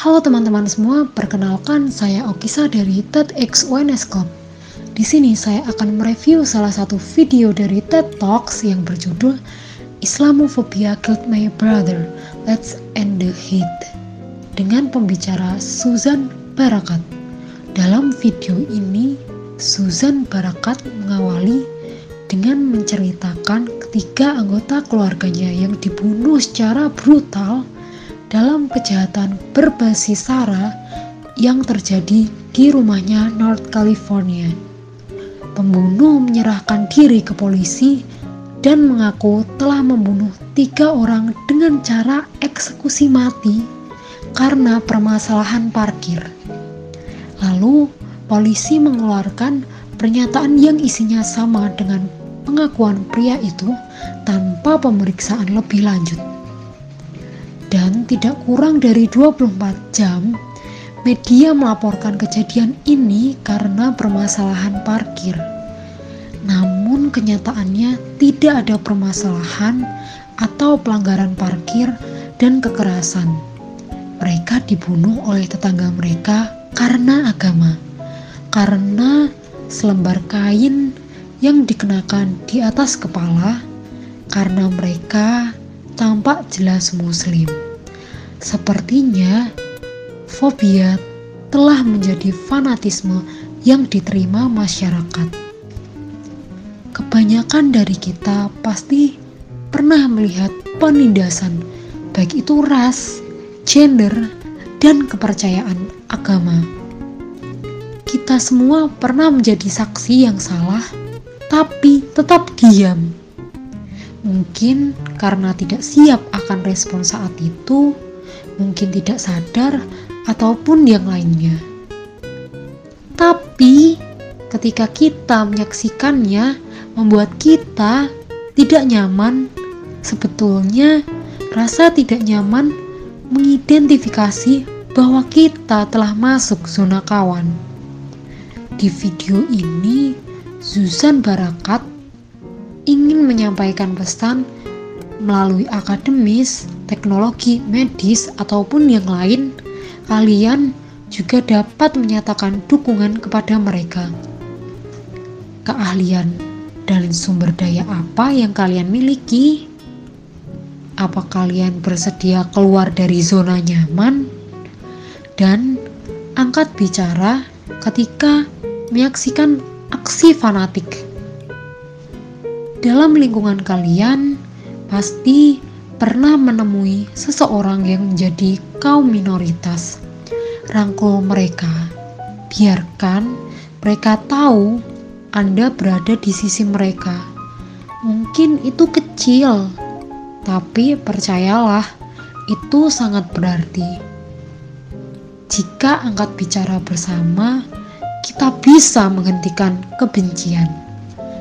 Halo teman-teman semua, perkenalkan saya Okisa dari TEDx UNS Club. Di sini saya akan mereview salah satu video dari TED Talks yang berjudul Islamophobia Killed My Brother, Let's End the Hate dengan pembicara Susan Barakat. Dalam video ini, Susan Barakat mengawali dengan menceritakan ketiga anggota keluarganya yang dibunuh secara brutal dalam kejahatan berbasis SARA yang terjadi di rumahnya North California. Pembunuh menyerahkan diri ke polisi dan mengaku telah membunuh tiga orang dengan cara eksekusi mati karena permasalahan parkir. Lalu, polisi mengeluarkan pernyataan yang isinya sama dengan pengakuan pria itu tanpa pemeriksaan lebih lanjut dan tidak kurang dari 24 jam media melaporkan kejadian ini karena permasalahan parkir. Namun kenyataannya tidak ada permasalahan atau pelanggaran parkir dan kekerasan. Mereka dibunuh oleh tetangga mereka karena agama. Karena selembar kain yang dikenakan di atas kepala karena mereka tampak jelas muslim. Sepertinya fobia telah menjadi fanatisme yang diterima masyarakat. Kebanyakan dari kita pasti pernah melihat penindasan, baik itu ras, gender, dan kepercayaan agama. Kita semua pernah menjadi saksi yang salah, tapi tetap diam Mungkin karena tidak siap akan respon saat itu, mungkin tidak sadar, ataupun yang lainnya. Tapi, ketika kita menyaksikannya, membuat kita tidak nyaman. Sebetulnya, rasa tidak nyaman mengidentifikasi bahwa kita telah masuk zona kawan. Di video ini, Zuzan Barakat ingin menyampaikan pesan melalui akademis, teknologi, medis, ataupun yang lain, kalian juga dapat menyatakan dukungan kepada mereka. Keahlian dan sumber daya apa yang kalian miliki? Apa kalian bersedia keluar dari zona nyaman? Dan angkat bicara ketika menyaksikan aksi fanatik dalam lingkungan kalian, pasti pernah menemui seseorang yang menjadi kaum minoritas. Rangkul mereka, biarkan mereka tahu Anda berada di sisi mereka. Mungkin itu kecil, tapi percayalah, itu sangat berarti. Jika angkat bicara bersama, kita bisa menghentikan kebencian.